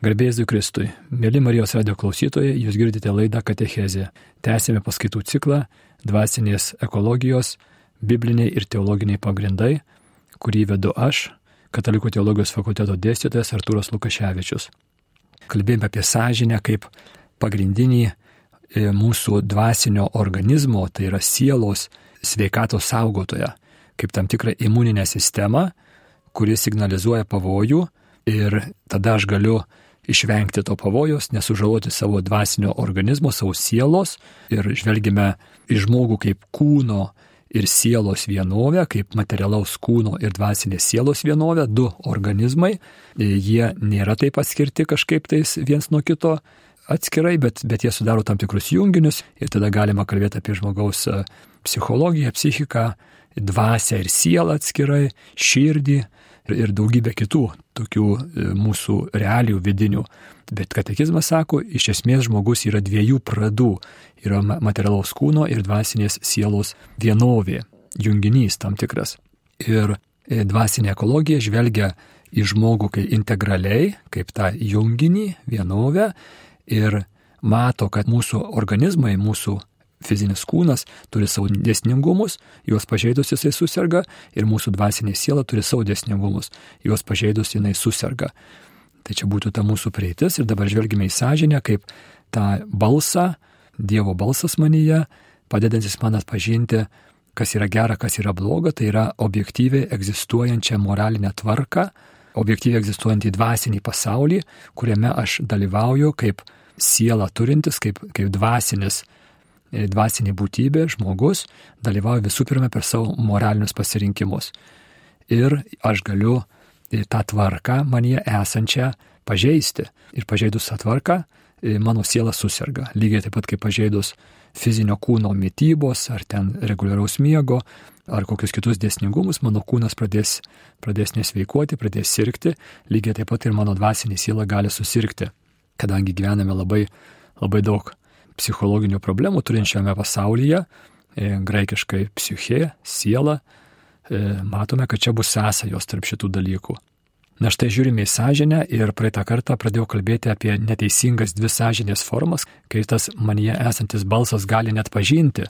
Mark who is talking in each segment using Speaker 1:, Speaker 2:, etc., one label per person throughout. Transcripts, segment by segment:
Speaker 1: Garbėsiu Kristui. Mėly Marijos radio klausytojai, jūs girdite laidą Katechezė. Tęsėme paskaitų ciklą Dvasinės ekologijos, bibliniai ir teologiniai pagrindai, kurį vedu aš, Katalikų teologijos fakulteto dėstytojas Artūras Lukaševičius. Kalbėjome apie sąžinę kaip pagrindinį e, mūsų dvasinio organizmo, tai yra sielos sveikatos saugotoją, kaip tam tikrą imuninę sistemą, kuri signalizuoja pavojų ir tada aš galiu išvengti to pavojos, nesužaloti savo dvasinio organizmo, savo sielos. Ir žvelgime į žmogų kaip kūno ir sielos vienovę, kaip materialaus kūno ir dvasinės sielos vienovę, du organizmai, jie nėra taip atskirti kažkaip tais viens nuo kito atskirai, bet, bet jie sudaro tam tikrus junginius. Ir tada galima kalbėti apie žmogaus e, psichologiją, psichiką, dvasę ir sielą atskirai, širdį ir daugybę kitų tokių e, mūsų realijų vidinių. Bet katekizmas sako, iš esmės žmogus yra dviejų pradų - yra materialaus kūno ir dvasinės sielos vienovė, junginys tam tikras. Ir e, dvasinė ekologija žvelgia į žmogų kaip integraliai, kaip tą junginį, vienovę ir mato, kad mūsų organizmai, mūsų fizinis kūnas turi savo dėsningumus, juos pažeidus jisai susirga ir mūsų dvasinė siela turi savo dėsningumus, juos pažeidus jinai susirga. Tai čia būtų ta mūsų prieitis ir dabar žvelgime į sąžinę kaip tą balsą, Dievo balsas manyje, padedantis man atpažinti, kas yra gera, kas yra bloga, tai yra objektyviai egzistuojančią moralinę tvarką, objektyviai egzistuojantį dvasinį pasaulį, kuriame aš dalyvauju kaip siela turintis, kaip, kaip dvasinis dvasinė būtybė, žmogus, dalyvauja visų pirma per savo moralinius pasirinkimus. Ir aš galiu e, tą tvarką manie esančią pažeisti. Ir pažeidus tą tvarką, e, mano siela susirga. Lygiai taip pat kaip pažeidus fizinio kūno mytybos, ar ten reguliaraus miego, ar kokius kitus dėsningumus, mano kūnas pradės, pradės nesveikuoti, pradės sirgti, lygiai taip pat ir mano dvasinė siela gali susirgti, kadangi gyvename labai, labai daug psichologinių problemų turinčiame pasaulyje, e, graikiškai psichė, siela, e, matome, kad čia bus sąsajos tarp šitų dalykų. Na štai žiūrime į sąžinę ir praeitą kartą pradėjau kalbėti apie neteisingas dvi sąžinės formas, kai tas manyje esantis balsas gali net pažinti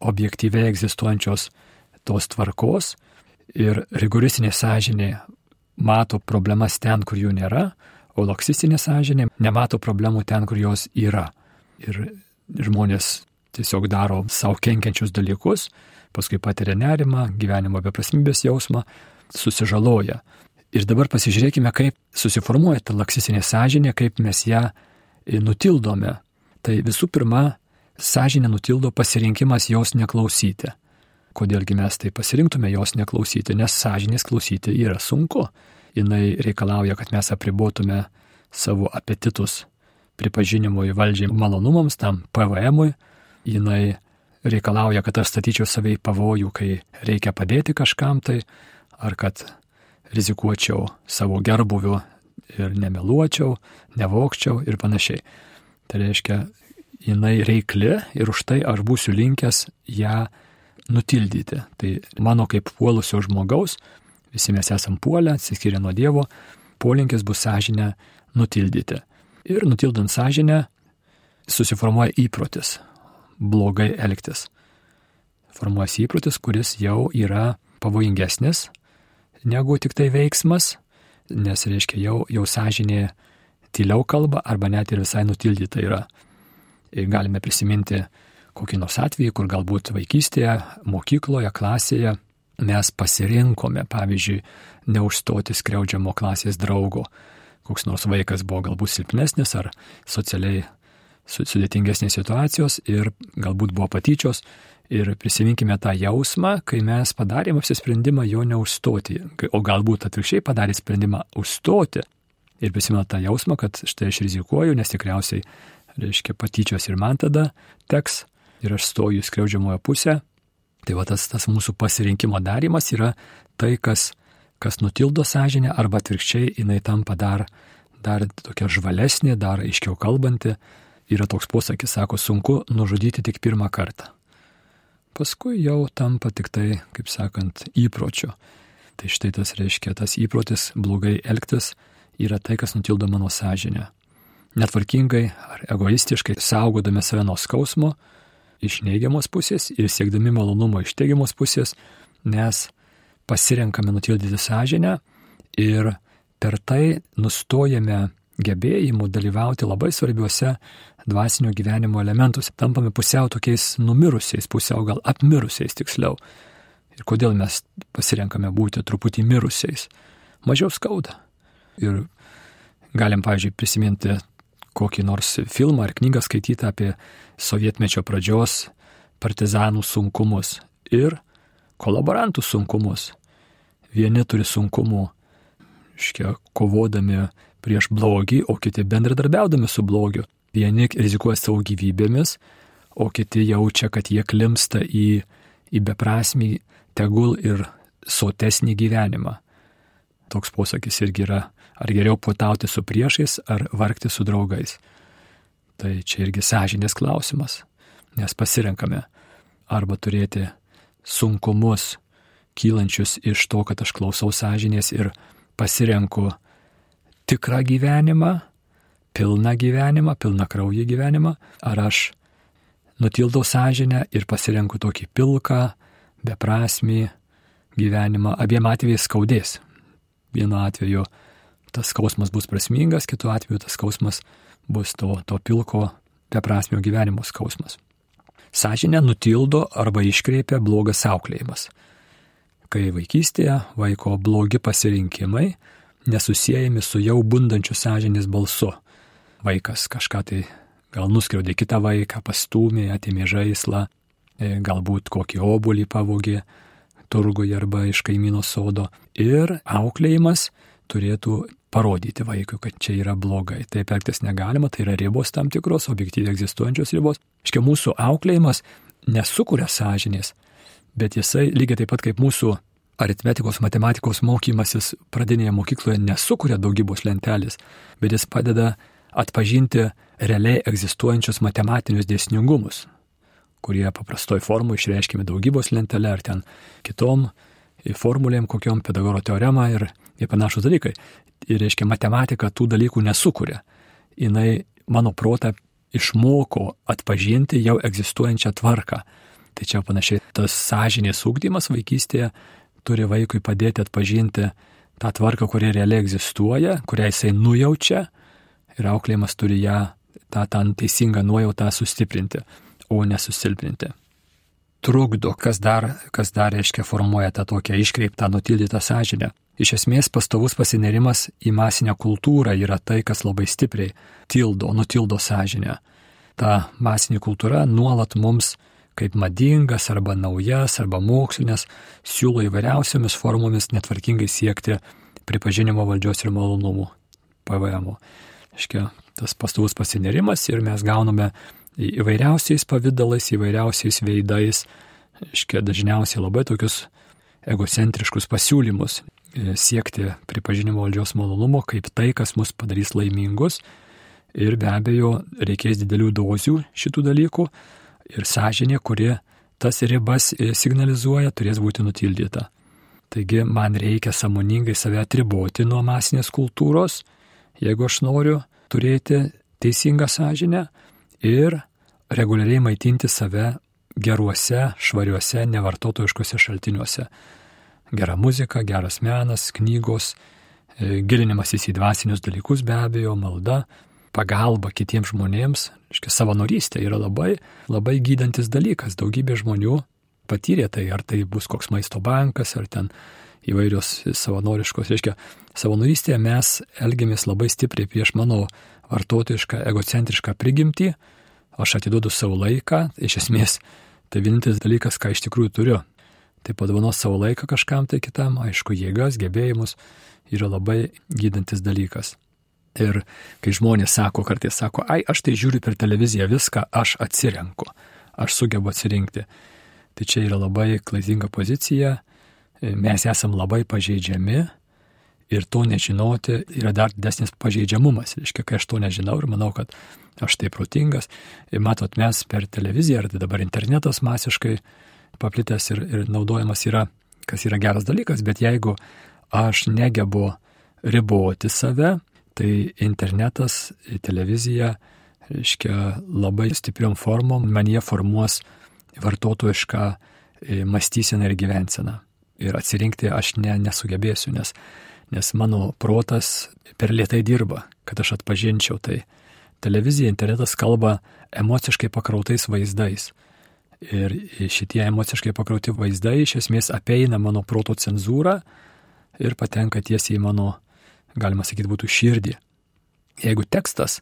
Speaker 1: objektyviai egzistuojančios tos tvarkos ir rigoristinė sąžinė mato problemas ten, kur jų nėra, o laksistinė sąžinė nemato problemų ten, kur jos yra ir žmonės tiesiog daro savo kenkiančius dalykus, paskui patiria nerimą, gyvenimo beprasmybės jausmą, susižaloja. Ir dabar pasižiūrėkime, kaip susiformuoja ta laksisinė sąžinė, kaip mes ją nutildome. Tai visų pirma, sąžinė nutildo pasirinkimas jos neklausyti. Kodėlgi mes tai pasirinktume jos neklausyti, nes sąžinės klausyti yra sunku. Jis reikalauja, kad mes apribotume savo apetitus, pripažinimui valdžiai malonumams, tam PVM-ui, jinai reikalauja, kad aš statyčiau save į pavojų, kai reikia padėti kažkam tai, ar kad rizikuočiau savo gerbuviu ir nemeluočiau, nevokčiau ir panašiai. Tai reiškia, jinai reikli ir už tai aš būsiu linkęs ją nutildyti. Tai mano kaip puolusio žmogaus, visi mes esam puolę, atsiskiria nuo Dievo, polinkis bus sąžinę nutildyti. Ir nutildant sąžinę susiformuoja įprotis blogai elgtis. Formuojasi įprotis, kuris jau yra pavojingesnis negu tik tai veiksmas, nes reiškia jau, jau sąžinė tyliau kalba arba net ir visai nutildyta yra. Ir galime prisiminti kokį nors atvejį, kur galbūt vaikystėje, mokykloje, klasėje mes pasirinkome, pavyzdžiui, neužstoti skriaudžiamo klasės draugo koks nors vaikas buvo galbūt silpnesnis ar socialiai sudėtingesnės situacijos ir galbūt buvo patyčios. Ir prisiminkime tą jausmą, kai mes padarėm apsisprendimą jo neužstoti, o galbūt atvirkščiai padarė sprendimą užstoti. Ir prisimena tą jausmą, kad štai aš rizikuoju, nes tikriausiai, reiškia, patyčios ir man tada teks ir aš stoju į skriaudžiamojo pusę. Tai va tas, tas mūsų pasirinkimo darimas yra tai, kas kas nutildo sąžinę, arba atvirkščiai jinai tampa dar, dar tokia žvalesnė, dar aiškiau kalbanti. Yra toks posakis, sako, sunku nužudyti tik pirmą kartą. Paskui jau tampa tik tai, kaip sakant, įpročiu. Tai štai tas reiškia, tas įprotis blogai elgtis yra tai, kas nutildo mano sąžinę. Netvarkingai ar egoistiškai saugodami save nuo skausmo iš neigiamos pusės ir siekdami malonumo iš teigiamos pusės, mes pasirenkame nutildyti sąžinę ir per tai nustojame gebėjimu dalyvauti labai svarbiuose dvasinio gyvenimo elementuose. Tampame pusiau tokiais numirusiais, pusiau gal apmirusiais tiksliau. Ir kodėl mes pasirenkame būti truputį mirusiais? Mažiau skauda. Ir galim, pavyzdžiui, prisiminti kokį nors filmą ar knygą skaityti apie sovietmečio pradžios partizanų sunkumus ir kolaborantų sunkumus. Vieni turi sunkumų, iškia, kovodami prieš blogį, o kiti bendradarbiaudami su blogiu. Vieni rizikuoja savo gyvybėmis, o kiti jaučia, kad jie klimsta į, į beprasmį tegul ir sotesnį gyvenimą. Toks posakis irgi yra, ar geriau puotauti su priešais, ar vargti su draugais. Tai čia irgi sąžinės klausimas, nes pasirenkame arba turėti sunkumus kylančius iš to, kad aš klausau sąžinės ir pasirenku tikrą gyvenimą, pilną gyvenimą, pilną kraują gyvenimą, ar aš nutildau sąžinę ir pasirenku tokį pilką, beprasmį gyvenimą. Abiem atvejais skaudės. Vienu atveju tas skausmas bus prasmingas, kitu atveju tas skausmas bus to, to pilko, beprasmio gyvenimo skausmas. Sažinę nutildo arba iškreipia blogas auklėjimas. Kai vaikystėje vaiko blogi pasirinkimai nesusijęjami su jau bundančiu sąžinės balsu. Vaikas kažką tai gal nuskriaudė kitą vaiką, pastumė, atimė žaislą, e, galbūt kokį obulį pavogė turguje arba iš kaimyno sodo. Ir auklėjimas turėtų parodyti vaikui, kad čia yra blogai. Taip elgtis negalima, tai yra ribos tam tikros, objektyviai egzistuojančios ribos. Iškia, mūsų auklėjimas nesukuria sąžinės, bet jisai lygiai taip pat kaip mūsų aritmetikos, matematikos mokymasis pradinėje mokykloje nesukuria daugybos lentelės, bet jis padeda atpažinti realiai egzistuojančius matematinius dėsningumus, kurie paprastoj formų išreiškime daugybos lentelę ar ten kitom formulėm, kokiom Pitagoro teorema ir, ir panašus dalykai ir reiškia matematika tų dalykų nesukuria. Jis mano protą išmoko atpažinti jau egzistuojančią tvarką. Tai čia panašiai tas sąžinės ūkdymas vaikystėje turi vaikui padėti atpažinti tą tvarką, kuri realiai egzistuoja, kurią jisai nujaučia ir auklėjimas turi ją, tą, tą teisingą nuojautą sustiprinti, o nesusilpninti. Trukdo, kas dar, kas dar reiškia formuoja tą tokią iškreiptą, nutildytą sąžinę. Iš esmės pastovus pasinerimas į masinę kultūrą yra tai, kas labai stipriai tildo, nutildo sąžinę. Ta masinė kultūra nuolat mums kaip madingas arba naujas arba mokslinės siūlo įvairiausiamis formomis netvarkingai siekti pripažinimo valdžios ir malonumų PVM. Iškia, tas pastovus pasinerimas ir mes gauname įvairiausiais pavydalais, įvairiausiais veidais, iškia, dažniausiai labai tokius egocentriškus pasiūlymus, siekti pripažinimo valdžios malonumo kaip tai, kas mus padarys laimingus. Ir be abejo, reikės didelių dozių šitų dalykų. Ir sąžinė, kuri tas ribas e, signalizuoja, turės būti nutildyta. Taigi man reikia samoningai save atriboti nuo masinės kultūros, jeigu aš noriu turėti teisingą sąžinę ir reguliariai maitinti save geruose, švariuose, nevartotojiškose šaltiniuose gera muzika, geras menas, knygos, e, gilinimasis į dvasinius dalykus be abejo, malda, pagalba kitiems žmonėms, iškia savanorystė yra labai, labai gydantis dalykas. Daugybė žmonių patyrė tai, ar tai bus koks maisto bankas, ar ten įvairios savanoriškos, reiškia, savanorystėje mes elgiamės labai stipriai prieš mano vartotojišką, egocentrišką prigimtį, aš atiduodu savo laiką, iš esmės tai vienintelis dalykas, ką iš tikrųjų turiu, tai padovanos savo laiką kažkam tai kitam, aišku, jėgas, gebėjimus yra labai gydantis dalykas. Ir kai žmonės sako, kartais sako, ai, aš tai žiūriu per televiziją viską, aš atsirenku, aš sugebu atsirinkti. Tai čia yra labai klaidinga pozicija, mes esam labai pažeidžiami ir to nežinoti yra dar didesnis pažeidžiamumas. Reiškia, kai aš to nežinau ir manau, kad aš tai protingas, ir matot, mes per televiziją, ar tai dabar internetas masiškai paplitęs ir, ir naudojamas yra, kas yra geras dalykas, bet jeigu aš negebu riboti save, tai internetas, televizija, reiškia, labai stipriom formom man jie formuos vartotojišką e, mąstyseną ir gyvenseną. Ir atsirinkti aš ne, nesugebėsiu, nes, nes mano protas per lietai dirba, kad aš atpažinčiau tai. Televizija, internetas kalba emociškai pakrautais vaizdais. Ir šitie emociškai pakrauti vaizdai iš esmės apeina mano proto cenzūrą ir patenka tiesiai į mano, galima sakyti, būtų širdį. Jeigu tekstas,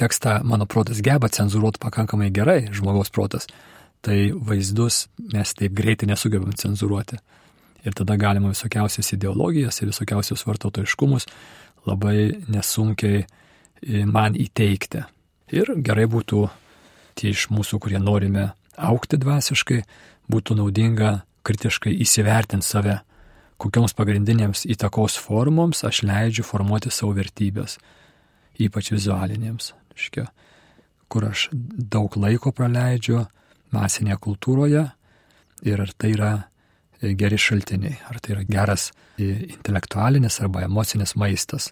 Speaker 1: tekstą mano protas geba cenzūruoti pakankamai gerai, žmogaus protas, tai vaizdus mes taip greitai nesugebam cenzūruoti. Ir tada galima visokiausias ideologijas ir visokiausius vartotojiškumus labai nesunkiai man įteikti. Ir gerai būtų tie iš mūsų, kurie norime aukti dvasiškai, būtų naudinga kritiškai įsivertinti save, kokioms pagrindinėms įtakos formoms aš leidžiu formuoti savo vertybės, ypač vizualinėms, škia, kur aš daug laiko praleidžiu masinėje kultūroje ir ar tai yra geri šaltiniai, ar tai yra geras intelektualinis arba emocinis maistas.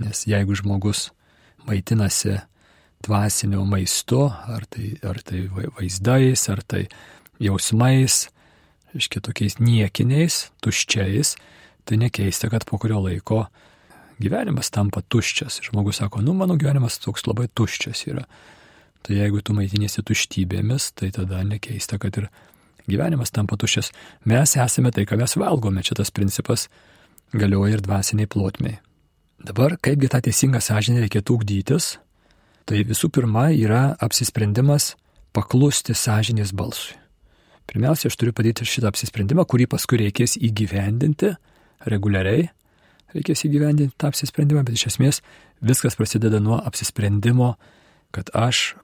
Speaker 1: Nes jeigu žmogus maitinasi dvasiniu maistu, ar tai, ar tai vaizdais, ar tai jausmais, reiškia tokiais niekiniais, tuščiais, tai nekeista, kad po kurio laiko gyvenimas tampa tuščias. Žmogus sako, nu mano gyvenimas toks labai tuščias yra. Tai jeigu tu maitinėsi tuštybėmis, tai tada nekeista, kad ir gyvenimas tampa tuščias. Mes esame tai, ką mes valgome. Čia tas principas galioja ir dvasiniai plotmiai. Dabar, kaipgi tą teisingą sąžinę reikėtų ugdytis, Tai visų pirma yra apsisprendimas paklusti sąžinės balsui. Pirmiausia, aš turiu padaryti šitą apsisprendimą, kurį paskui reikės įgyvendinti reguliariai. Reikės įgyvendinti tą apsisprendimą, bet iš esmės viskas prasideda nuo apsisprendimo, kad aš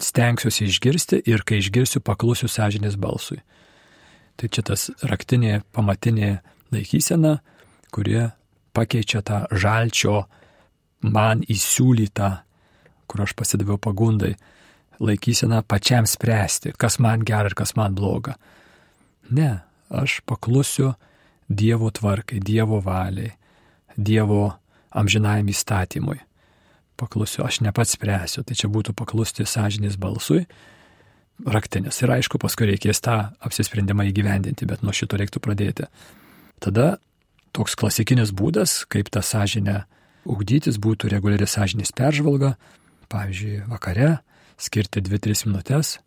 Speaker 1: stengsiuosi išgirsti ir kai išgirsiu, paklusiu sąžinės balsui. Tai čia tas raktinė, pamatinė laikysena, kuri pakeičia tą žalčio man įsiūlytą kur aš pasidaviau pagundai, laikysena pačiam spręsti, kas man gera ir kas man bloga. Ne, aš paklusiu Dievo tvarkai, Dievo valiai, Dievo amžinajam įstatymui. Paklusiu, aš ne pats spręsiu, tai čia būtų paklusti sąžinės balsui, raktinis. Ir aišku, paskui reikės tą apsisprendimą įgyvendinti, bet nuo šito reiktų pradėti. Tada toks klasikinis būdas, kaip tą sąžinę ugdytis, būtų reguliari sąžinės peržvalga, pavyzdžiui, vakare, skirti 2-3 minutės.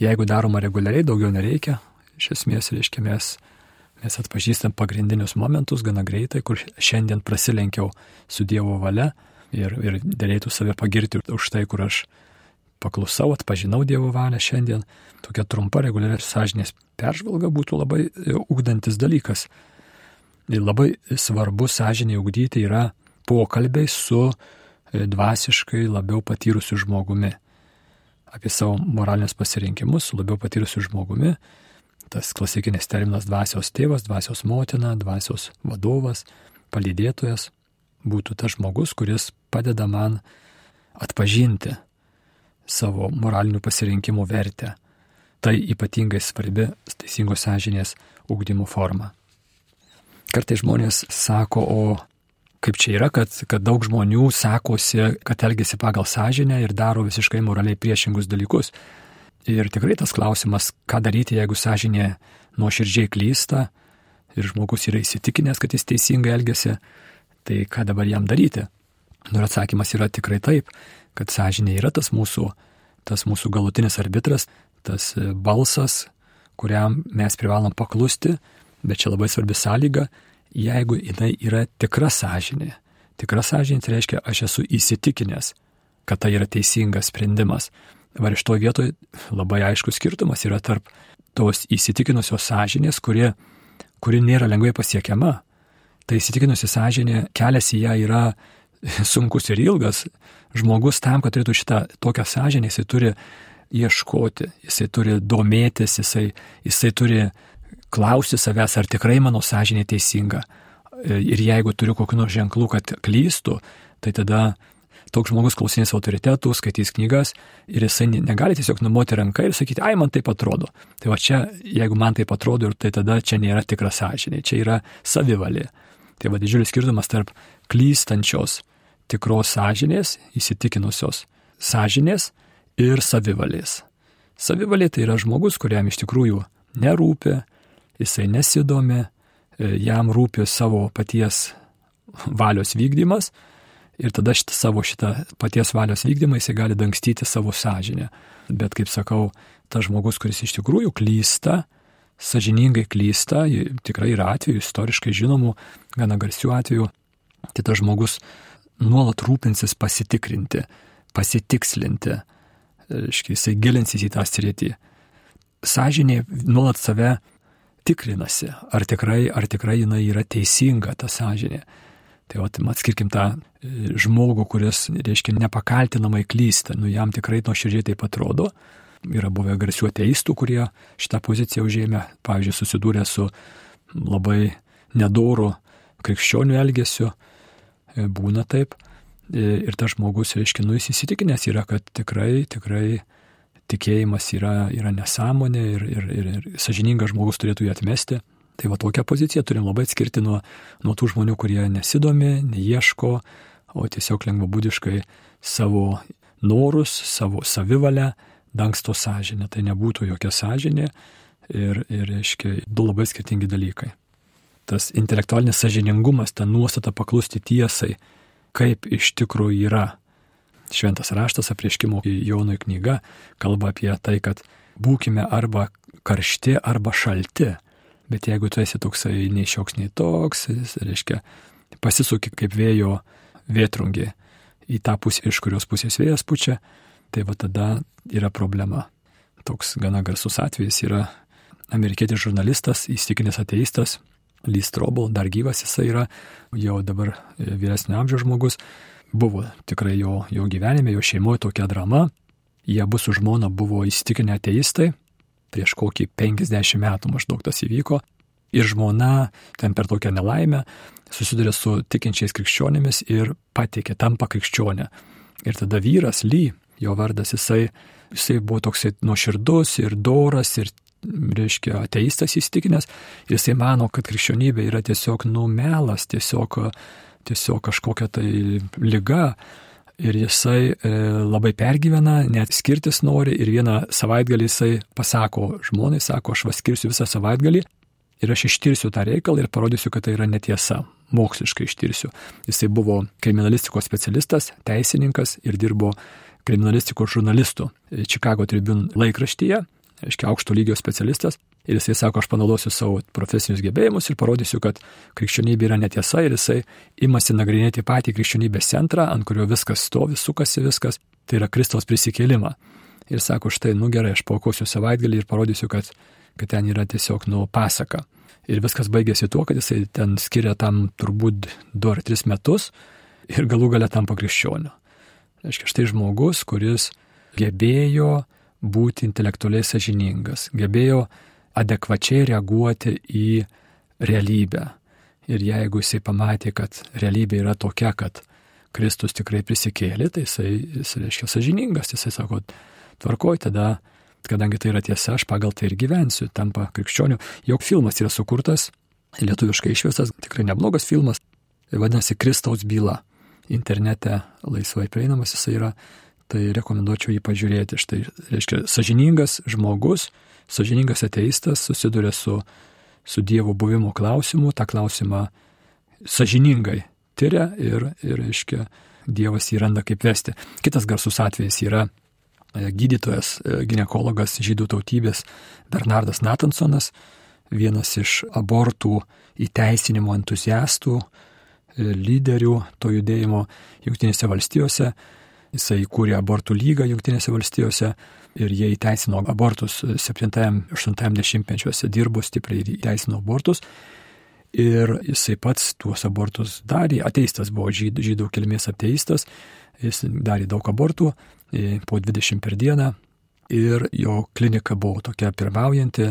Speaker 1: Jeigu daroma reguliariai, daugiau nereikia. Iš esmės, reiškia, mes, mes atpažįstam pagrindinius momentus gana greitai, kur šiandien prasilenkiau su Dievo valia ir, ir dėlėtų save pagirti už tai, kur aš paklusau, atpažinau Dievo valią šiandien. Tokia trumpa reguliari sąžinės peržvalga būtų labai e, ugdantis dalykas. Ir labai svarbu sąžinė ugdyti yra pokalbiai su dvasiškai labiau patyrusiu žmogumi. Apie savo moralinius pasirinkimus su labiau patyrusiu žmogumi. Tas klasikinis terminas dvasios tėvas, dvasios motina, dvasios vadovas, palydėtojas būtų tas žmogus, kuris padeda man atpažinti savo moralinių pasirinkimų vertę. Tai ypatingai svarbi teisingos sąžinės ūkdymo forma. Kartai žmonės sako, o kaip čia yra, kad, kad daug žmonių sakosi, kad elgesi pagal sąžinę ir daro visiškai moraliai priešingus dalykus. Ir tikrai tas klausimas, ką daryti, jeigu sąžinė nuoširdžiai klysta ir žmogus yra įsitikinęs, kad jis teisingai elgesi, tai ką dabar jam daryti? Nu ir atsakymas yra tikrai taip, kad sąžinė yra tas mūsų, tas mūsų galutinis arbitras, tas balsas, kuriam mes privalom paklusti, bet čia labai svarbi sąlyga, jeigu jinai yra tikra sąžinė. Tikra sąžinė tai reiškia, aš esu įsitikinęs, kad tai yra teisingas sprendimas. Var iš to vietoje labai aiškus skirtumas yra tarp tos įsitikinusios sąžinės, kuri, kuri nėra lengvai pasiekiama. Tai įsitikinusi sąžinė, kelias į ją yra sunkus ir ilgas. Žmogus tam, kad turėtų šitą tokią sąžinę, jisai turi ieškoti, jisai turi domėtis, jisai, jisai turi klausti savęs, ar tikrai mano sąžinė teisinga. Ir jeigu turiu kokių nors ženklų, kad klystu, tai tada toks žmogus klausinės autoritetų, skaitys knygas ir jisai negali tiesiog numoti ranką ir sakyti, ai, man taip atrodo. Tai va čia, jeigu man taip atrodo, tai tada čia nėra tikra sąžinė, čia yra savivalė. Tai va didžiulis skirtumas tarp klystančios tikros sąžinės, įsitikinusios sąžinės ir savivalės. Savivalė tai yra žmogus, kuriam iš tikrųjų nerūpi, jisai nesidomi, e, jam rūpi savo paties valios vykdymas ir tada šitą savo šitą paties valios vykdymą jisai gali dangstyti savo sąžinę. Bet kaip sakau, tas žmogus, kuris iš tikrųjų klysta, sažiningai klysta, tikrai yra atvejų, istoriškai žinomų, gana garsių atvejų, tai tas žmogus nuolat rūpinsis pasitikrinti, pasitikslinti, reiškia, jisai gilinsis į tą sritį. Sažinė nuolat save tikrinasi, ar tikrai, ar tikrai jinai yra teisinga ta sąžinė. Tai o atskirkim tą e, žmogų, kuris, reiškia, nepakaltinamai klysta, nu jam tikrai nuoširdžiai taip atrodo. Yra buvę garsių ateistų, kurie šitą poziciją užėmė, pavyzdžiui, susidūrė su labai nedoru krikščionių elgesiu, e, būna taip. E, ir tas žmogus, reiškia, nu jis įsitikinęs yra, kad tikrai, tikrai tikėjimas yra, yra nesąmonė ir, ir, ir, ir sažiningas žmogus turėtų jį atmesti. Tai va tokią poziciją turim labai atskirti nuo, nuo tų žmonių, kurie nesidomi, neieško, o tiesiog lengvabūdiškai savo norus, savo savivalę dangsto sąžinę. Tai nebūtų jokia sąžinė ir, ir reiškia, du labai skirtingi dalykai. Tas intelektualinis sažiningumas, ta nuostata paklusti tiesai, kaip iš tikrųjų yra. Šventas raštas aprieškimo Jonui knyga kalba apie tai, kad būkime arba karšti, arba šalti. Bet jeigu tu esi toksai nei šioks, nei toks, jis reiškia, pasisuki kaip vėjo vėtrungį į tą pusę, iš kurios pusės vėjas pučia, tai va tada yra problema. Toks gana garsus atvejis yra amerikietis žurnalistas, įstikinęs ateistas, Lee Strobel, dar gyvas jisai yra, jau dabar vyresnio amžiaus žmogus, buvo tikrai jo, jo gyvenime, jo šeimoje tokia drama, jie abu su žmona buvo įstikinę ateistai, prieš kokį 50 metų maždaug tas įvyko. Ir žmona ten per tokią nelaimę susiduria su tikinčiais krikščionimis ir patikė, tampa krikščionė. Ir tada vyras, Ly, jo vardas, jisai, jisai buvo toksai nuoširdus ir doras ir, reiškia, ateistas įstikinęs. Jisai mano, kad krikščionybė yra tiesiog numelas, tiesiog, tiesiog kažkokia tai lyga ir jisai e, labai pergyvena, net skirtis nori ir vieną savaitgalį jisai pasako žmonai, sako, aš vas skirsiu visą savaitgalį ir aš ištirsiu tą reikalą ir parodysiu, kad tai yra netiesa, moksliškai ištirsiu. Jisai buvo kriminalistikos specialistas, teisininkas ir dirbo kriminalistikos žurnalistų Chicago Tribune laikraštyje, aiškiai aukšto lygio specialistas. Ir jisai sako, aš panaudosiu savo profesinius gebėjimus ir parodysiu, kad krikščionybė yra netiesa ir jisai imasi nagrinėti patį krikščionybės centrą, ant kurio viskas stovi, sukasi viskas, tai yra Kristaus prisikėlimą. Ir sako, štai, nu gerai, aš paukosiu savaitgalį ir parodysiu, kad, kad ten yra tiesiog nu pasaka. Ir viskas baigėsi tuo, kad jisai ten skiria tam turbūt 2 ar 3 metus ir galų gale tampa krikščioniu. Aiškiai, štai žmogus, kuris gebėjo būti intelektualiai sažiningas, gebėjo adekvačiai reaguoti į realybę. Ir jeigu jisai pamatė, kad realybė yra tokia, kad Kristus tikrai prisikėlė, tai jisai, jis reiškia sažiningas, jisai sako, tvarkoj, tada, kadangi tai yra tiesa, aš pagal tai ir gyvensiu, tampa krikščioniu. Jok filmas yra sukurtas, lietuviškai išvestas, tikrai neblogas filmas, vadinasi Kristaus byla. Internete laisvai prieinamas jisai yra, tai rekomenduočiau jį pažiūrėti. Štai, reiškia, sažiningas žmogus, sažiningas ateistas susiduria su, su Dievo buvimo klausimu, tą klausimą sažiningai tyria ir, ir reiškia, Dievas jį randa kaip vesti. Kitas garsus atvejis yra e, gydytojas, e, gynekologas žydų tautybės Bernardas Natansonas, vienas iš abortų įteisinimo entuziastų, e, lyderių to judėjimo Junktinėse valstijose. Jisai įkūrė abortų lygą Junktinėse valstijose ir jie įteisino abortus 7-8 dešimtmečiuose, dirbo stipriai ir įteisino abortus. Ir jisai pats tuos abortus darė, ateistas buvo žydų, žydų kilmės ateistas, jis darė daug abortų, e, po 20 per dieną. Ir jo klinika buvo tokia pirmaujanti,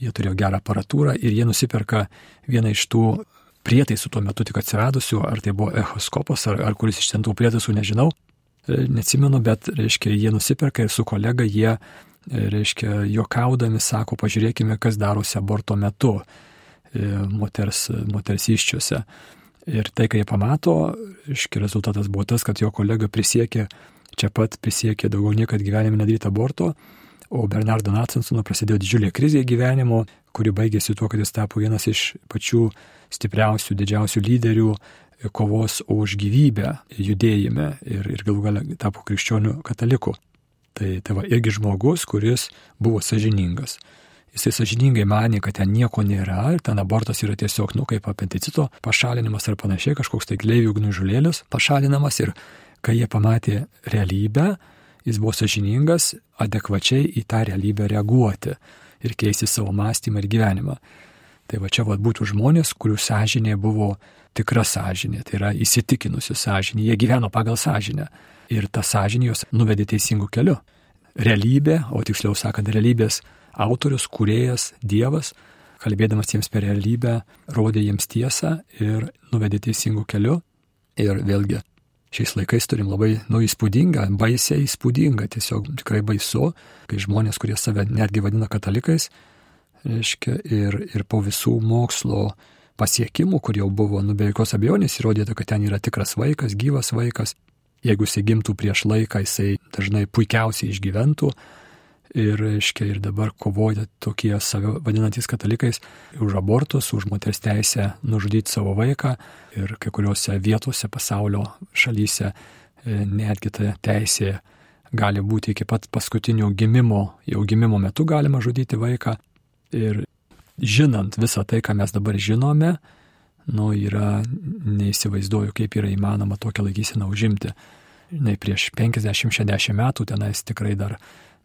Speaker 1: jie turėjo gerą aparatūrą ir jie nusiperka vieną iš tų prietaisų tuo metu tik atsiradusių, ar tai buvo echoskopas, ar, ar kuris iš ten tų prietaisų, nežinau, neatsimenu, bet, reiškia, jie nusiperka ir su kolega jie, e, reiškia, juokaudami sako, pažiūrėkime, kas darosi aborto metu. moters, moters iščiuose. Ir tai, kai jie pamato, iški rezultatas buvo tas, kad jo kolega prisiekė, čia pat prisiekė daugiau niekad gyvenime nedaryti aborto, o Bernardo Natsansono prasidėjo didžiulė krizė gyvenimo, kuri baigėsi tuo, kad jis tapo vienas iš pačių stipriausių, didžiausių lyderių kovos už gyvybę judėjime ir, ir galų galę tapo krikščionių kataliku. Tai, tai va irgi žmogus, kuris buvo sažiningas. Jisai sažiningai manė, kad ten nieko nėra ir ten abortas yra tiesiog, nu, kaip apendicito pašalinimas ar panašiai, kažkoks tai gleivių gnužulėlis pašalinamas ir kai jie pamatė realybę, jis buvo sažiningas adekvačiai į tą realybę reaguoti ir keisti savo mąstymą ir gyvenimą. Tai va čia va būtų žmonės, kurių sąžinė buvo tikra sąžinė, tai yra įsitikinusi sąžinė, jie gyveno pagal sąžinę ir ta sąžinė juos nuvedė teisingų kelių. Realybė, o tiksliau sakant, realybės autorius, kuriejas, Dievas, kalbėdamas jiems per realybę, rodė jiems tiesą ir nuvedė teisingų kelių. Ir vėlgi, šiais laikais turim labai, nu, įspūdingą, baisiai įspūdingą, tiesiog tikrai baisu, kai žmonės, kurie save netgi vadina katalikais, reiškia, ir, ir po visų mokslo pasiekimų, kur jau buvo, nu be jokios abejonės įrodyta, kad ten yra tikras vaikas, gyvas vaikas. Jeigu jisai gimtų prieš laiką, jisai dažnai puikiausiai išgyventų. Ir, reiškia, ir dabar kovoja tokie save vadinantis katalikais už abortus, už moters teisę nužudyti savo vaiką. Ir kai kuriuose vietose pasaulio šalyse e, netgi ta teisė gali būti iki pat paskutinio gimimo, jau gimimo metu galima žudyti vaiką. Ir žinant visą tai, ką mes dabar žinome, nu, yra, neįsivaizduoju, kaip yra įmanoma tokią laikyseną užimti. Nei prieš 50-60 metų tenais tikrai dar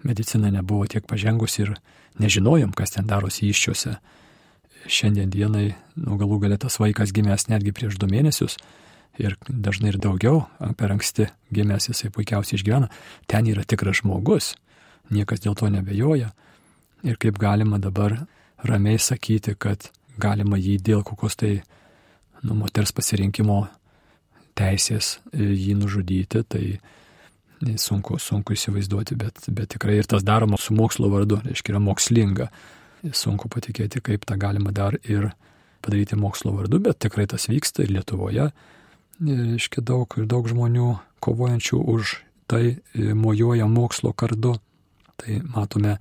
Speaker 1: medicina nebuvo tiek pažengusi ir nežinojom, kas ten darosi iščiuose. Šiandien dienai, nu, galų galę tas vaikas gimęs netgi prieš du mėnesius ir dažnai ir daugiau, per anksti gimęs jisai puikiausiai išgyvena, ten yra tikras žmogus, niekas dėl to nebejoja ir kaip galima dabar ramiai sakyti, kad galima jį dėl kokios tai nu, moters pasirinkimo teisės e, jį nužudyti, tai sunku, sunku įsivaizduoti, bet, bet tikrai ir tas daroma su mokslo vardu, reiškia, yra mokslinga. Sunku patikėti, kaip tą galima dar ir padaryti mokslo vardu, bet tikrai tas vyksta ir Lietuvoje. Reiškia, daug, daug žmonių kovojančių už tai e, mojuoja mokslo kardu. Tai matome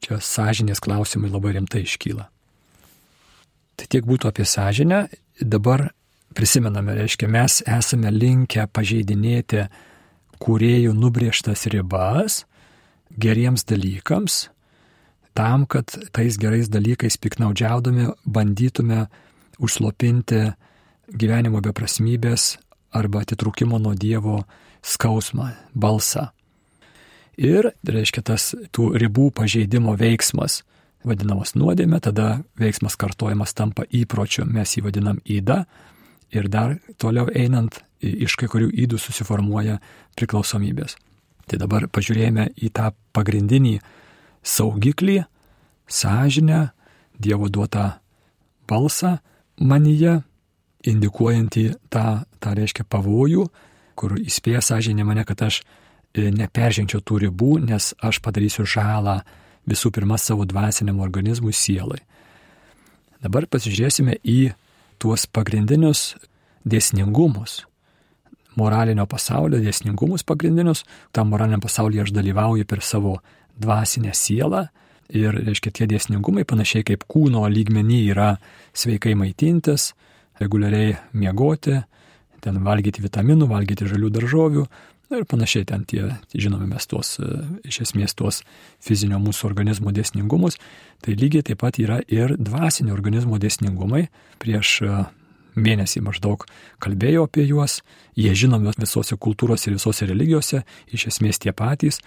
Speaker 1: Čia sąžinės klausimai labai rimtai iškyla. Tai tiek būtų apie sąžinę. Dabar prisimename, reiškia, mes esame linkę pažeidinėti kuriejų nubrieštas ribas geriems dalykams, tam, kad tais gerais dalykais piknaudžiaudami bandytume užslopinti gyvenimo beprasmybės arba atitrūkimo nuo Dievo skausmą, balsą. Ir, reiškia, tas tų ribų pažeidimo veiksmas vadinamas nuodėmė, tada veiksmas kartojimas tampa įpročiu, mes jį vadinam įda. Ir dar toliau einant, iš kai kurių įdų susiformuoja priklausomybės. Tai dabar pažiūrėjome į tą pagrindinį saugiklį, sąžinę, Dievo duotą balsą manyje, indikuojantį tą, tą reiškia pavojų, kur įspėja sąžinė mane, kad aš E, neperžengčiau tų ribų, nes aš padarysiu žalą visų pirma savo dvasiniam organizmui sielai. Dabar pasižiūrėsime į tuos pagrindinius dėsningumus, moralinio pasaulio dėsningumus pagrindinius. Tam moraliniam pasaulyje aš dalyvauju per savo dvasinę sielą ir, reiškia, tie dėsningumai panašiai kaip kūno lygmenį yra sveikai maitintis, reguliariai miegoti, ten valgyti vitaminų, valgyti žalių daržovių, Na ir panašiai ten tie, žinome mes tuos, e, iš esmės tuos fizinio mūsų organizmo dėsningumus, tai lygiai taip pat yra ir dvasinio organizmo dėsningumai. Prieš e, mėnesį maždaug kalbėjau apie juos, jie žinomi visose kultūrose ir visose religijose, iš esmės tie patys.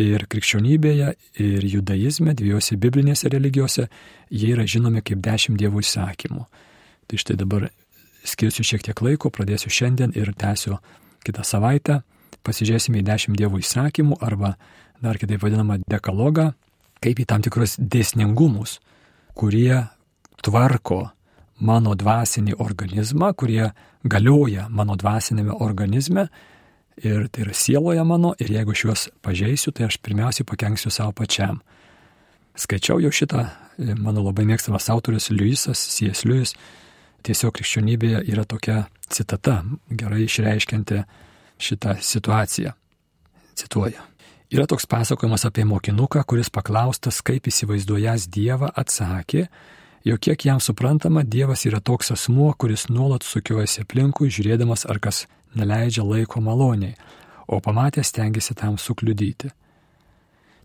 Speaker 1: Ir krikščionybėje, ir judaizme, dviejose biblinėse religijose, jie yra žinomi kaip dešimt dievų įsakymų. Tai štai dabar skirsiu šiek tiek laiko, pradėsiu šiandien ir tęsiu kitą savaitę pasižiūrėsime į dešimt dievų įsakymų arba dar kitaip vadinamą dekalogą, kaip į tam tikrus dėsningumus, kurie tvarko mano dvasinį organizmą, kurie galioja mano dvasinėme organizme ir tai yra sieloje mano ir jeigu aš juos pažeisiu, tai aš pirmiausiai pakenksiu savo pačiam. Skaičiau jau šitą mano labai mėgstamas autorius Liujisas, C.S. Liujis, tiesiog krikščionybėje yra tokia citata, gerai išreiškianti šitą situaciją. Cituoju. Yra toks pasakojimas apie mokinuką, kuris paklaustas, kaip įsivaizduojas Dievą, atsakė, jog kiek jam suprantama, Dievas yra toks asmuo, kuris nuolat sukiojasi aplinkui, žiūrėdamas, ar kas neleidžia laiko maloniai, o pamatęs tengiasi tam sukliudyti.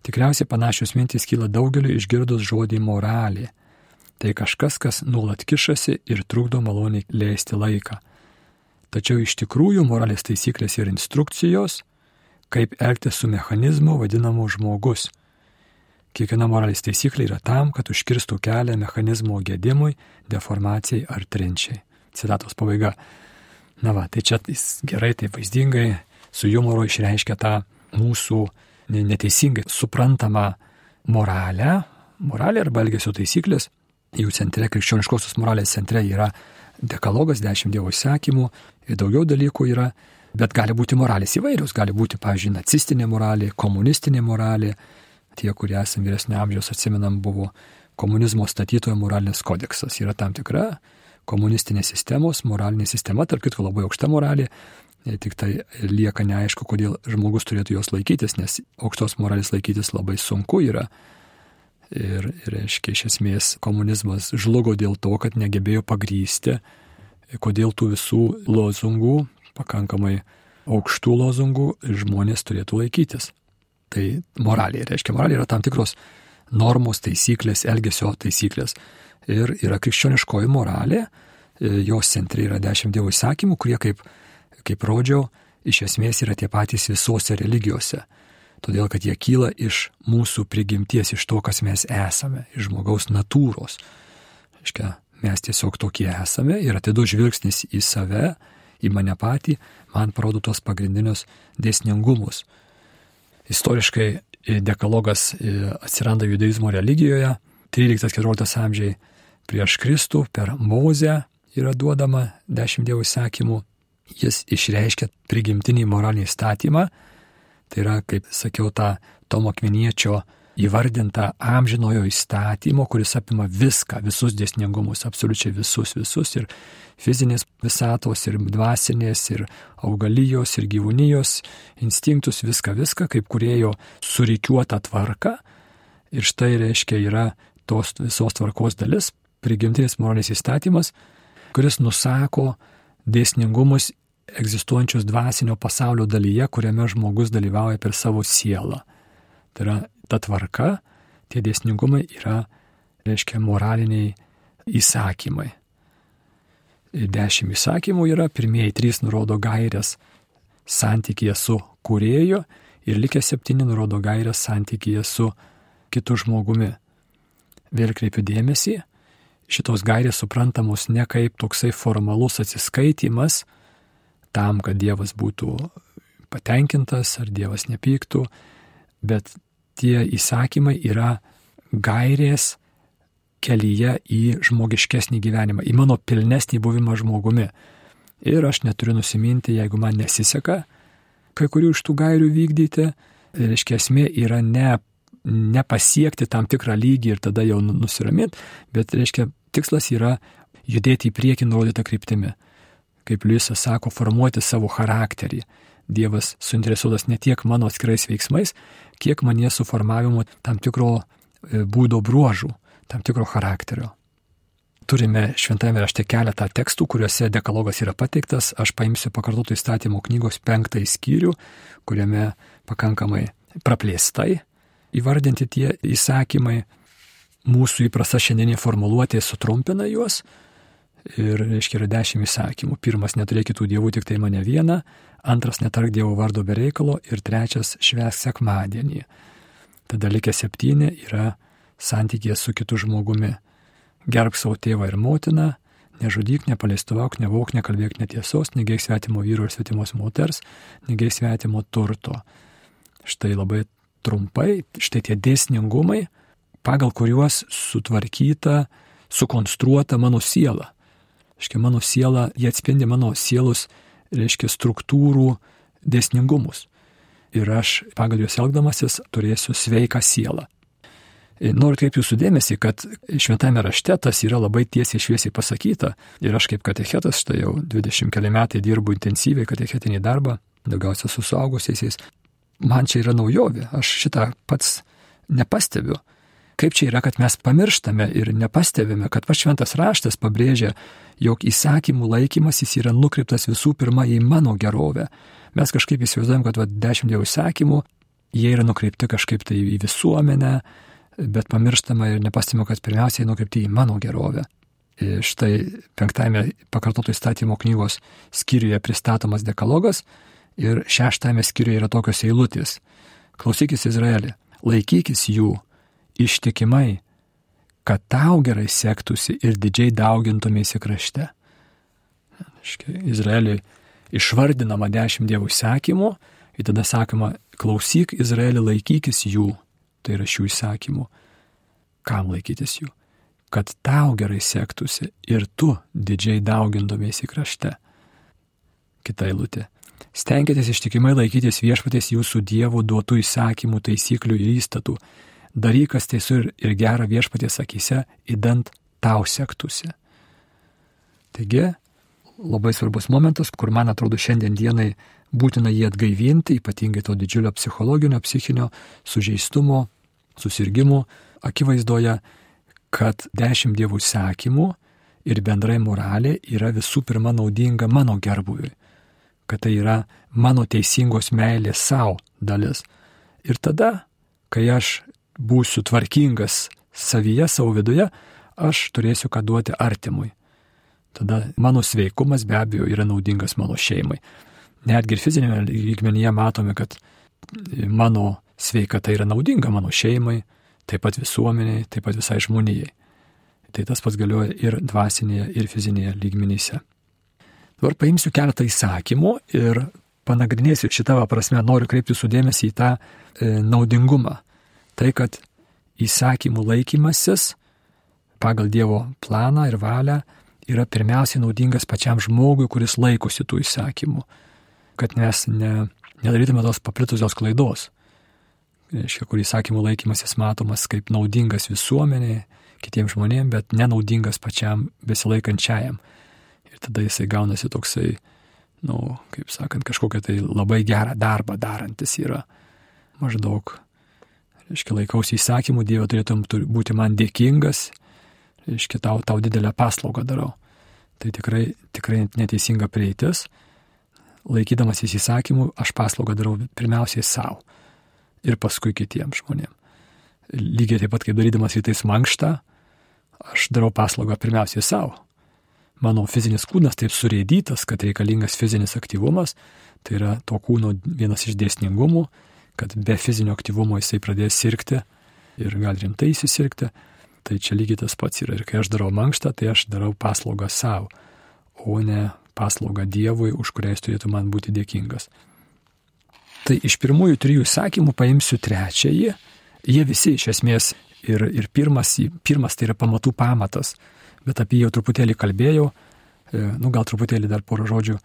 Speaker 1: Tikriausiai panašios mintys kyla daugeliu išgirdus žodį moralė. Tai kažkas, kas nuolat kišasi ir trukdo maloniai leisti laiką. Tačiau iš tikrųjų moralės taisyklės ir instrukcijos, kaip elgtis su mechanizmu vadinamu žmogus. Kiekviena moralės taisyklė yra tam, kad užkirstų kelią mechanizmo gedimui, deformacijai ar trinčiai. Citatos pabaiga. Na va, tai čia jis gerai, tai vaizdingai, su humoru išreiškia tą mūsų neteisingai suprantamą moralę, moralė arba elgesio taisyklės, jų centre, krikščioniškosios moralės centre yra dekalogas, dešimt dievo ir daugiau dalykų yra, bet gali būti moralės įvairios, gali būti, pavyzdžiui, nacistinė moralė, komunistinė moralė, tie, kurie esame vyresnio amžiaus, atsimenam, buvo komunizmo statytojo moralinis kodeksas, yra tam tikra komunistinės sistemos, moralinė sistema, tarp kitko labai aukšta moralė, tik tai lieka neaišku, kodėl žmogus turėtų jos laikytis, nes aukštos moralės laikytis labai sunku yra. Ir, reiškia, iš esmės komunizmas žlugo dėl to, kad negebėjo pagrysti, kodėl tų visų lozungų, pakankamai aukštų lozungų, žmonės turėtų laikytis. Tai moralė, reiškia, moralė yra tam tikros normos, taisyklės, elgesio taisyklės. Ir yra krikščioniškoji moralė, jos centre yra dešimt dievo įsakymų, kurie kaip kaip rodžiau, iš esmės yra tie patys visose religijose. Todėl, kad jie kyla iš mūsų prigimties, iš to, kas mes esame, iš žmogaus natūros. Iškia, mes tiesiog tokie esame ir atidu žvilgsnis į save, į mane patį, man parodo tos pagrindinius dėsningumus. Istoriškai dekalogas atsiranda judaizmo religijoje, 13-14 amžiai prieš Kristų per Mozę yra duodama dešimt dievų įsakymų, jis išreiškia prigimtinį moralinį statymą, tai yra, kaip sakiau, tą Tomo Akmeniečio įvardintą amžinojo įstatymo, kuris apima viską, visus dėsningumus, absoliučiai visus, visus ir fizinės visatos, ir dvasinės, ir augalijos, ir gyvūnijos instinktus, viską, viską, kaip kurėjo surikiuota tvarka. Ir štai reiškia yra tos visos tvarkos dalis, prigimtinis moralinis įstatymas, kuris nusako dėsningumus egzistuojančius dvasinio pasaulio dalyje, kuriame žmogus dalyvauja per savo sielą. Tai yra ta tvarka, tie dėsningumai yra, reiškia, moraliniai įsakymai. Dešimt įsakymų yra, pirmieji trys nurodo gairias santykėje su kurėju ir likę septyni nurodo gairias santykėje su kitu žmogumi. Vėl kreipiu dėmesį, šitos gairės suprantamos ne kaip toksai formalus atsiskaitimas, tam, kad Dievas būtų patenkintas ar Dievas nepyktų, bet tie įsakymai yra gairės kelyje į žmogiškesnį gyvenimą, į mano pilnesnį buvimą žmogumi. Ir aš neturiu nusiminti, jeigu man nesiseka kai kurių iš tų gairių vykdyti. Reiškia, esmė yra ne, ne pasiekti tam tikrą lygį ir tada jau nu, nusiraminti, bet, reiškia, tikslas yra judėti į priekį nurodytą kryptimį kaip Liusas sako, formuoti savo charakterį. Dievas suinteresuotas ne tiek mano atskirais veiksmais, kiek manie suformavimu tam tikro e, būdo bruožų, tam tikro charakterio. Turime šventame rašte keletą tekstų, kuriuose dekalogas yra pateiktas. Aš paimsiu pakartotų įstatymų knygos penktąjį skyrių, kuriame pakankamai praplėstai įvardinti tie įsakymai. Mūsų įprasta šiandienė formuluotė sutrumpina juos, Ir, reiškia, yra dešimt įsakymų. Pirmas, neturėk kitų dievų, tik tai mane vieną. Antras, netark dievo vardo be reikalo. Ir trečias, švęsk sekmadienį. Tada likę septyni yra santykė su kitu žmogumi. Gerb savo tėvą ir motiną, nežudyk, nepaleistuvauk, nevauk, nekalbėk netiesos, negėk svetimo vyro ir svetimos moters, negėk svetimo turto. Štai labai trumpai, štai tie dėsningumai, pagal kuriuos sutvarkyta, sukonstruota mano siela. Reiškia, mano siela, jie atspindi mano sielos, reiškia, struktūrų dėsningumus. Ir aš pagal juos elgdamasis turėsiu sveiką sielą. Noriu kreipti jūsų dėmesį, kad šventame rašte tas yra labai tiesiai šviesiai pasakyta. Ir aš kaip katechetas, štai jau 20 keli metai dirbu intensyviai katechetinį darbą, daugiausia su suaugusiais. Man čia yra naujovė, aš šitą pats nepastebiu. Kaip čia yra, kad mes pamirštame ir nepastebime, kad pats šventas raštas pabrėžia, jog įsakymų laikymasis yra nukreiptas visų pirma į mano gerovę. Mes kažkaip įsivaizduojam, kad va, dešimt dievo įsakymų, jie yra nukreipti kažkaip tai į visuomenę, bet pamirštama ir nepastebima, kad pirmiausiai nukreipti į mano gerovę. Ir štai penktame pakartoto įstatymo knygos skyriuje pristatomas dekalogas ir šeštame skyriuje yra tokios eilutės. Klausykis Izraelį, laikykis jų ištikimai, kad tau gerai sektųsi ir didžiai daugintumėsi krašte. Izraeliui išvardinama dešimt dievų įsakymų ir tada sakoma, klausyk Izraelį, laikykis jų tai yra šių įsakymų. Kam laikytis jų? Kad tau gerai sektųsi ir tu didžiai daugindomėsi krašte. Kita eilutė. Stenkitės ištikimai laikytis viešpatės jūsų dievų duotų įsakymų, taisyklių ir įstatų. Darykas teisų ir, ir gerą viešpatės akise, įdant tau sektųsi. Taigi, labai svarbus momentas, kur man atrodo šiandien dienai būtina jį atgaivinti, ypatingai to didžiulio psichologinio, psichinio sužeistumo, susirgymų akivaizdoje, kad dešimt dievų sekimų ir bendrai moralė yra visų pirma naudinga mano gerbuviui, kad tai yra mano teisingos meilės savo dalis. Ir tada, kai aš būsiu tvarkingas savyje, savo viduje, aš turėsiu ką duoti artimui. Tada mano sveikumas be abejo yra naudingas mano šeimai. Netgi ir fizinėme lygmenyje matome, kad mano sveikata yra naudinga mano šeimai, taip pat visuomeniai, taip pat visai žmonijai. Tai tas pats galioja ir dvasinėje, ir fizinėje lygmenyse. Dabar paimsiu keletą įsakymų ir panagrinėsiu šitą prasme, noriu kreipti sudėmesį į tą e, naudingumą. Tai, kad įsakymų laikymasis pagal Dievo planą ir valią yra pirmiausiai naudingas pačiam žmogui, kuris laikosi tų įsakymų. Kad mes ne, nedarytume tos paplitusios klaidos reiškia, kur įsakymų laikymasis matomas kaip naudingas visuomeniai, kitiems žmonėms, bet nenaudingas pačiam besilaikančiajam. Ir tada jisai gaunasi toksai, na, nu, kaip sakant, kažkokia tai labai gerą darbą darantis yra. Maždaug, reiškia, laikausi įsakymų, Dievo turėtum būti man dėkingas, reiškia, tau, tau didelę paslaugą darau. Tai tikrai, tikrai neteisinga prieitis. Laikydamas įsakymų, aš paslaugą darau pirmiausiai savo ir paskui kitiems žmonėms. Lygiai taip pat, kaip darydamas rytais mankštą, aš darau paslaugą pirmiausiai savo. Mano fizinis kūnas taip surėdytas, kad reikalingas fizinis aktyvumas, tai yra to kūno vienas iš dėsningumų, kad be fizinio aktyvumo jisai pradės sirgti ir gali rimtai įsisirgti. Tai čia lygiai tas pats yra. Ir kai aš darau mankštą, tai aš darau paslaugą savo, o ne paslaugą Dievui, už kurią jis turėtų man būti dėkingas. Tai iš pirmųjų trijų sakymų paimsiu trečiąjį. Jie visi iš esmės ir, ir pirmas, pirmas tai yra pamatų pamatas, bet apie jį jau truputėlį kalbėjau, e, nu gal truputėlį dar porą žodžių.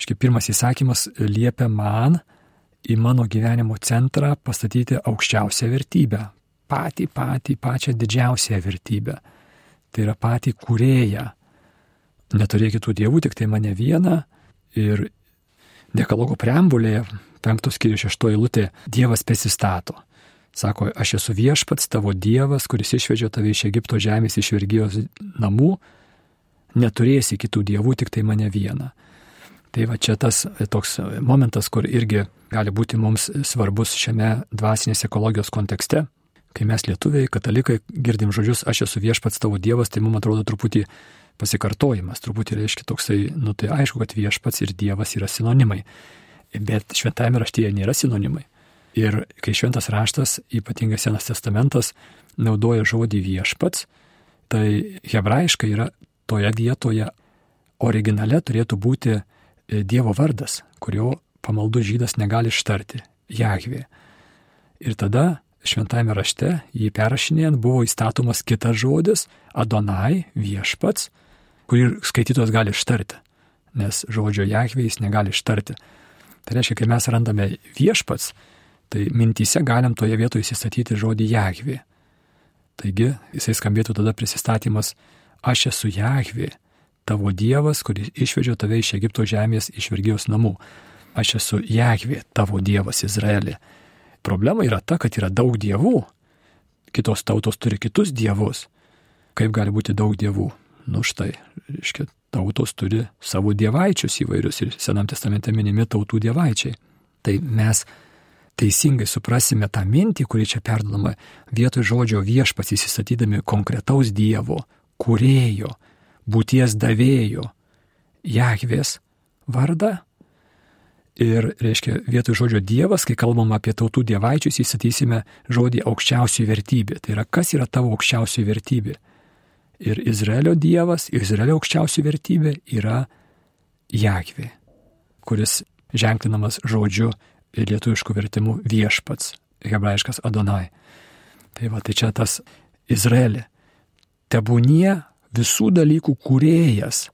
Speaker 1: Iški, pirmas įsakymas liepia man į mano gyvenimo centrą pastatyti aukščiausią vertybę. Patį, patį, pačią didžiausią vertybę. Tai yra patį kurėją. Neturėkit tų dievų, tik tai mane vieną. Ir dekalogo preambulėje penktos skyrių šeštoji lūtė, Dievas prisistato. Sako, aš esu viešpats tavo Dievas, kuris išvedžia tave iš Egipto žemės, iš vergyjos namų, neturėsi kitų dievų, tik tai mane vieną. Tai va čia tas toks momentas, kur irgi gali būti mums svarbus šiame dvasinės ekologijos kontekste. Kai mes lietuviai, katalikai girdim žodžius, aš esu viešpats tavo Dievas, tai mums atrodo truputį pasikartojimas, truputį reiškia toksai, nu tai aišku, kad viešpats ir Dievas yra sinonimai bet šventajame raštyje nėra sinonimai. Ir kai šventas raštas, ypatingai Senas testamentas, naudoja žodį viešpats, tai hebrajiškai yra toje vietoje originale turėtų būti e, Dievo vardas, kurio pamaldų žydas negali ištarti - Jahvė. Ir tada šventajame rašte jį perrašinėjant buvo įstatomas kitas žodis - Adonai viešpats, kurį skaitytojas gali ištarti, nes žodžio Jahvė jis negali ištarti. Tai reiškia, kai mes randame viešpats, tai mintyse galim toje vietoje įsistatyti žodį Jahvi. Taigi jisai skambėtų tada prisistatymas, aš esu Jahvi, tavo Dievas, kuris išvedžio tave iš Egipto žemės, iš vergijos namų. Aš esu Jahvi, tavo Dievas Izraelė. Problema yra ta, kad yra daug dievų. Kitos tautos turi kitus dievus. Kaip gali būti daug dievų? Nu štai, reiškia, tautos turi savo dievaičius įvairius ir Senam testamente minimi tautų dievaičiai. Tai mes teisingai suprasime tą mintį, kuri čia perdodama vietoj žodžio viešpats įsistatydami konkretaus Dievo, kurėjo, būties davėjo, Jahvės vardą. Ir, reiškia, vietoj žodžio Dievas, kai kalbam apie tautų dievaičius, įsatysime žodį aukščiausiai vertybė. Tai yra, kas yra tavo aukščiausiai vertybė. Ir Izraelio Dievas, Izraelio aukščiausiai vertybė yra Jahvė, kuris ženklinamas žodžiu lietuviškų vertimų viešpats, hebrajiškas Adonai. Tai va, tai čia tas Izraelė. Tebūnie visų dalykų kūrėjas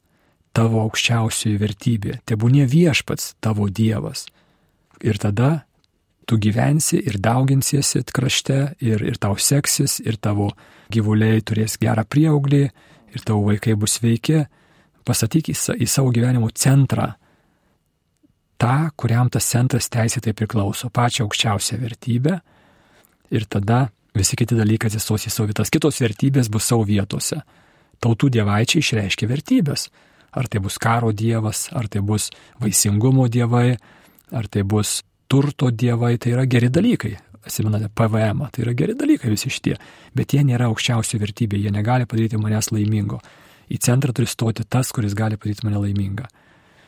Speaker 1: tavo aukščiausioji vertybė, tebūnie viešpats tavo Dievas. Ir tada tu gyvensi ir dauginsiesi krašte, ir, ir tau seksis, ir tavo gyvuliai turės gerą prieauglį, ir tavo vaikai bus sveiki. Pasakyk į, į savo gyvenimo centrą tą, kuriam tas centras teisėtai priklauso, pačią aukščiausią vertybę ir tada visi kiti dalykai atsistos į savo vietas. Kitos vertybės bus savo vietose. Tautų dievaičiai išreiškia vertybės. Ar tai bus karo dievas, ar tai bus vaisingumo dievai, ar tai bus turto dievai, tai yra geri dalykai. Atsimenate, PVM, tai yra geri dalykai visi šitie, bet jie nėra aukščiausia vertybė, jie negali padaryti manęs laimingo. Į centrą turi stoti tas, kuris gali padaryti mane laimingą.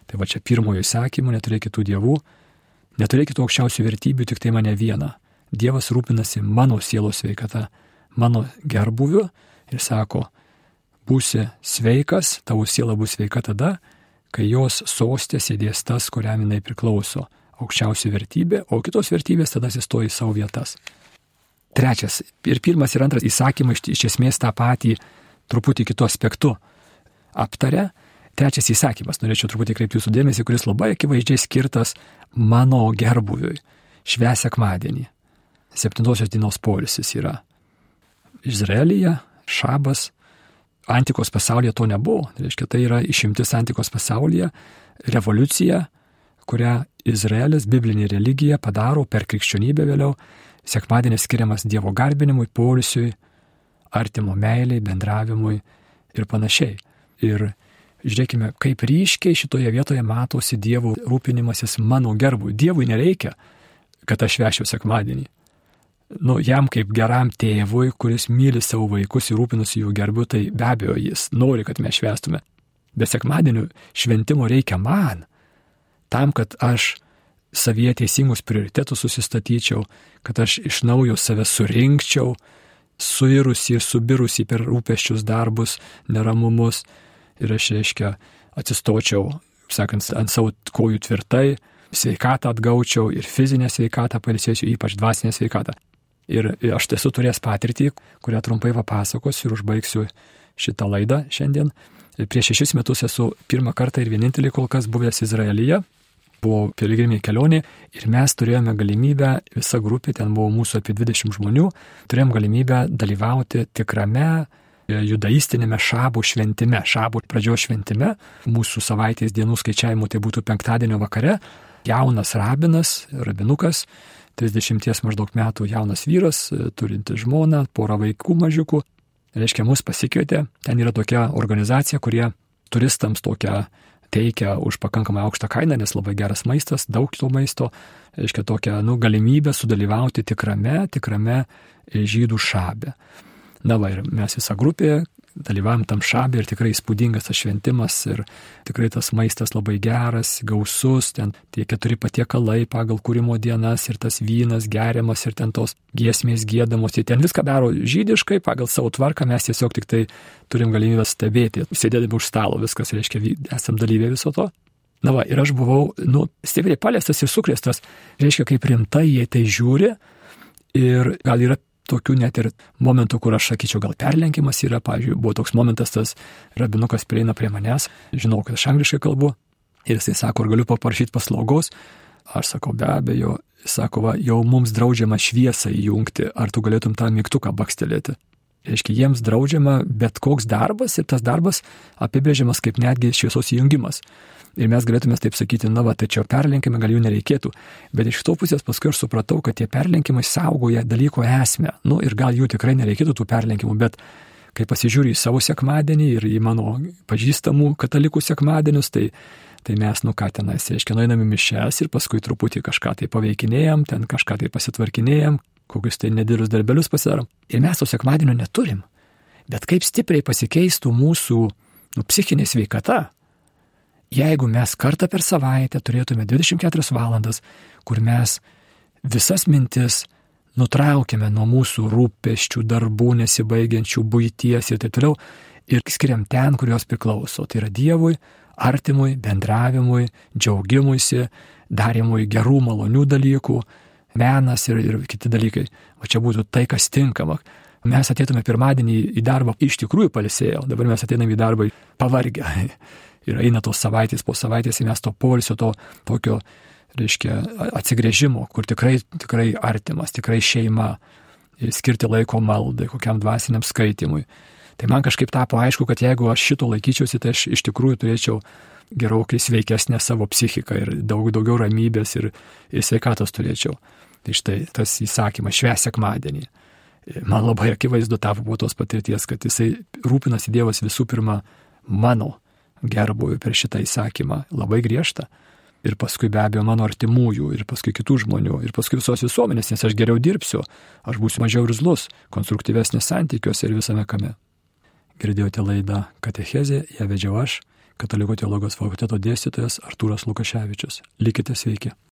Speaker 1: Tai va čia pirmojo įsakymo, neturėk kitų dievų, neturėk kitų aukščiausių vertybių, tik tai mane vieną. Dievas rūpinasi mano sielos sveikata, mano gerbuviu ir sako, būsi sveikas, tavo siela bus sveika tada, kai jos sostė sėdės tas, kuriam jinai priklauso. Aukščiausia vertybė, o kitos vertybės tada atsistoja į savo vietas. Trečias ir pirmas ir antras įsakymai iš, iš esmės tą patį truputį kitų aspektų aptarė, Trečias įsakymas, norėčiau truputį kreipti jūsų dėmesį, kuris labai akivaizdžiai skirtas mano gerbuviui. Šves sekmadienį. Septintosios dienos polisis yra. Izraelyje, šabas, antikos pasaulyje to nebuvo. Tai reiškia, tai yra išimtis antikos pasaulyje, revoliucija, kurią Izraelis, biblinė religija padaro per krikščionybę vėliau. Sekmadienis skiriamas Dievo garbinimui, polisiui, artimo meiliai, bendravimui ir panašiai. Ir Žiūrėkime, kaip ryškiai šitoje vietoje matosi Dievo rūpinimasis mano gerbu. Dievui nereikia, kad aš vešiu sekmadienį. Nu, jam kaip geram tėvui, kuris myli savo vaikus ir rūpinasi jų gerbiu, tai be abejo jis nori, kad mes švestume. Bet sekmadienio šventimo reikia man, tam, kad aš savyje teisingus prioritetus susistatyčiau, kad aš iš naujo save surinkčiau, suirusi ir subirusi per rūpeščius darbus, neramumus ir aš, reiškia, atsistočiau, sakant, ant savo kojų tvirtai, sveikatą atgaučiau ir fizinę sveikatą palisėsiu, ypač dvasinę sveikatą. Ir aš esu turėjęs patirtį, kurią trumpai papasakosiu ir užbaigsiu šitą laidą šiandien. Prieš šešis metus esu pirmą kartą ir vienintelį kol kas buvęs Izraelyje. Buvo piligriminė kelionė ir mes turėjome galimybę, visa grupė, ten buvo mūsų apie 20 žmonių, turėjom galimybę dalyvauti tikrame judaistinėme šabų šventime, šabų pradžios šventime, mūsų savaitės dienų skaičiavimu tai būtų penktadienio vakare, jaunas rabinas, rabinukas, 30 maždaug metų jaunas vyras, turintis žmoną, porą vaikų mažiukų, reiškia, mus pasikvietė, ten yra tokia organizacija, kurie turistams tokią teikia už pakankamai aukštą kainą, nes labai geras maistas, daug to maisto, reiškia tokią nu, galimybę sudalyvauti tikrame, tikrame žydų šabe. Na va ir mes visą grupę dalyvavom tam šabė ir tikrai įspūdingas tas šventimas ir tikrai tas maistas labai geras, gausus, ten tie keturi patiekalai pagal kūrimo dienas ir tas vynas geriamas ir ten tos giesmės gėdamos, jie ten viską daro žydiškai, pagal savo tvarką mes tiesiog tik tai turim galimybę stebėti, sėdėdami už stalo, viskas reiškia, esam dalyviai viso to. Na va, ir aš buvau, nu, stipriai paliestas ir sukrėstas, reiškia, kaip rimtai jie tai žiūri ir gal yra tokių net ir momentų, kur aš sakyčiau, gal perlenkimas yra, pavyzdžiui, buvo toks momentas, tas rabinukas prieina prie manęs, žinau, kad aš angliškai kalbu, ir jisai sako, ar galiu paprašyti paslaugos, aš sakau, be abejo, sako, va, jau mums draudžiama šviesą įjungti, ar tu galėtum tą mygtuką bakstelėti. Reiškia, jiems draudžiama bet koks darbas ir tas darbas apibrėžiamas kaip netgi šviesos įjungimas. Ir mes galėtume taip sakyti, na, va, tai čia perlenkime, gal jų nereikėtų. Bet iš to pusės paskui aš supratau, kad tie perlenkimai saugoja dalyko esmę. Nu, ir gal jų tikrai nereikėtų tų perlenkimų, bet kai pasižiūri į savo sekmadienį ir į mano pažįstamų katalikų sekmadienius, tai, tai mes, nu ką tenais, reiškia, nueiname mišes ir paskui truputį kažką tai paveikinėjom, ten kažką tai pasitvarkinėjom, kokius tai nedėlius darbelius pasidarom. Ir mes to sekmadienio neturim. Bet kaip stipriai pasikeistų mūsų nu, psichinė sveikata, jeigu mes kartą per savaitę turėtume 24 valandas, kur mes visas mintis nutraukiame nuo mūsų rūpeščių, darbų, nesibaigiančių būties ir taip toliau, ir skiriam ten, kur jos priklauso. Tai yra Dievui, artimui, bendravimui, džiaugimuisi, darimui gerų, malonių dalykų, menas ir, ir kiti dalykai. O čia būtų tai, kas tinkama. Mes atėtume pirmadienį į darbą iš tikrųjų palisėjo, dabar mes ateiname į darbą pavargę. Ir eina tos savaitės po savaitės ir mes to polisio, to tokio, reiškia, atsigrėžimo, kur tikrai, tikrai artimas, tikrai šeima, skirti laiko maldai, kokiam dvasiniam skaitimui. Tai man kažkaip tapo aišku, kad jeigu aš šito laikyčiausi, tai aš iš tikrųjų turėčiau gerokai sveikesnę savo psichiką ir daug daugiau ramybės ir, ir sveikatos turėčiau. Tai štai tas įsakymas švęs sekmadienį. Man labai akivaizdu tapo po tos patirties, kad jisai rūpinasi Dievas visų pirma mano gerbuoju per šitą įsakymą, labai griežtą. Ir paskui be abejo mano artimųjų, ir paskui kitų žmonių, ir paskui visos visuomenės, nes aš geriau dirbsiu, aš būsiu mažiau rizlus, konstruktyvesnis santykiuose ir visame kame. Girdėjote laidą Katechezė, ją vedžiau aš, Katalikų teologijos fakulteto dėstytojas Artūras Lukaševičius. Likite sveiki.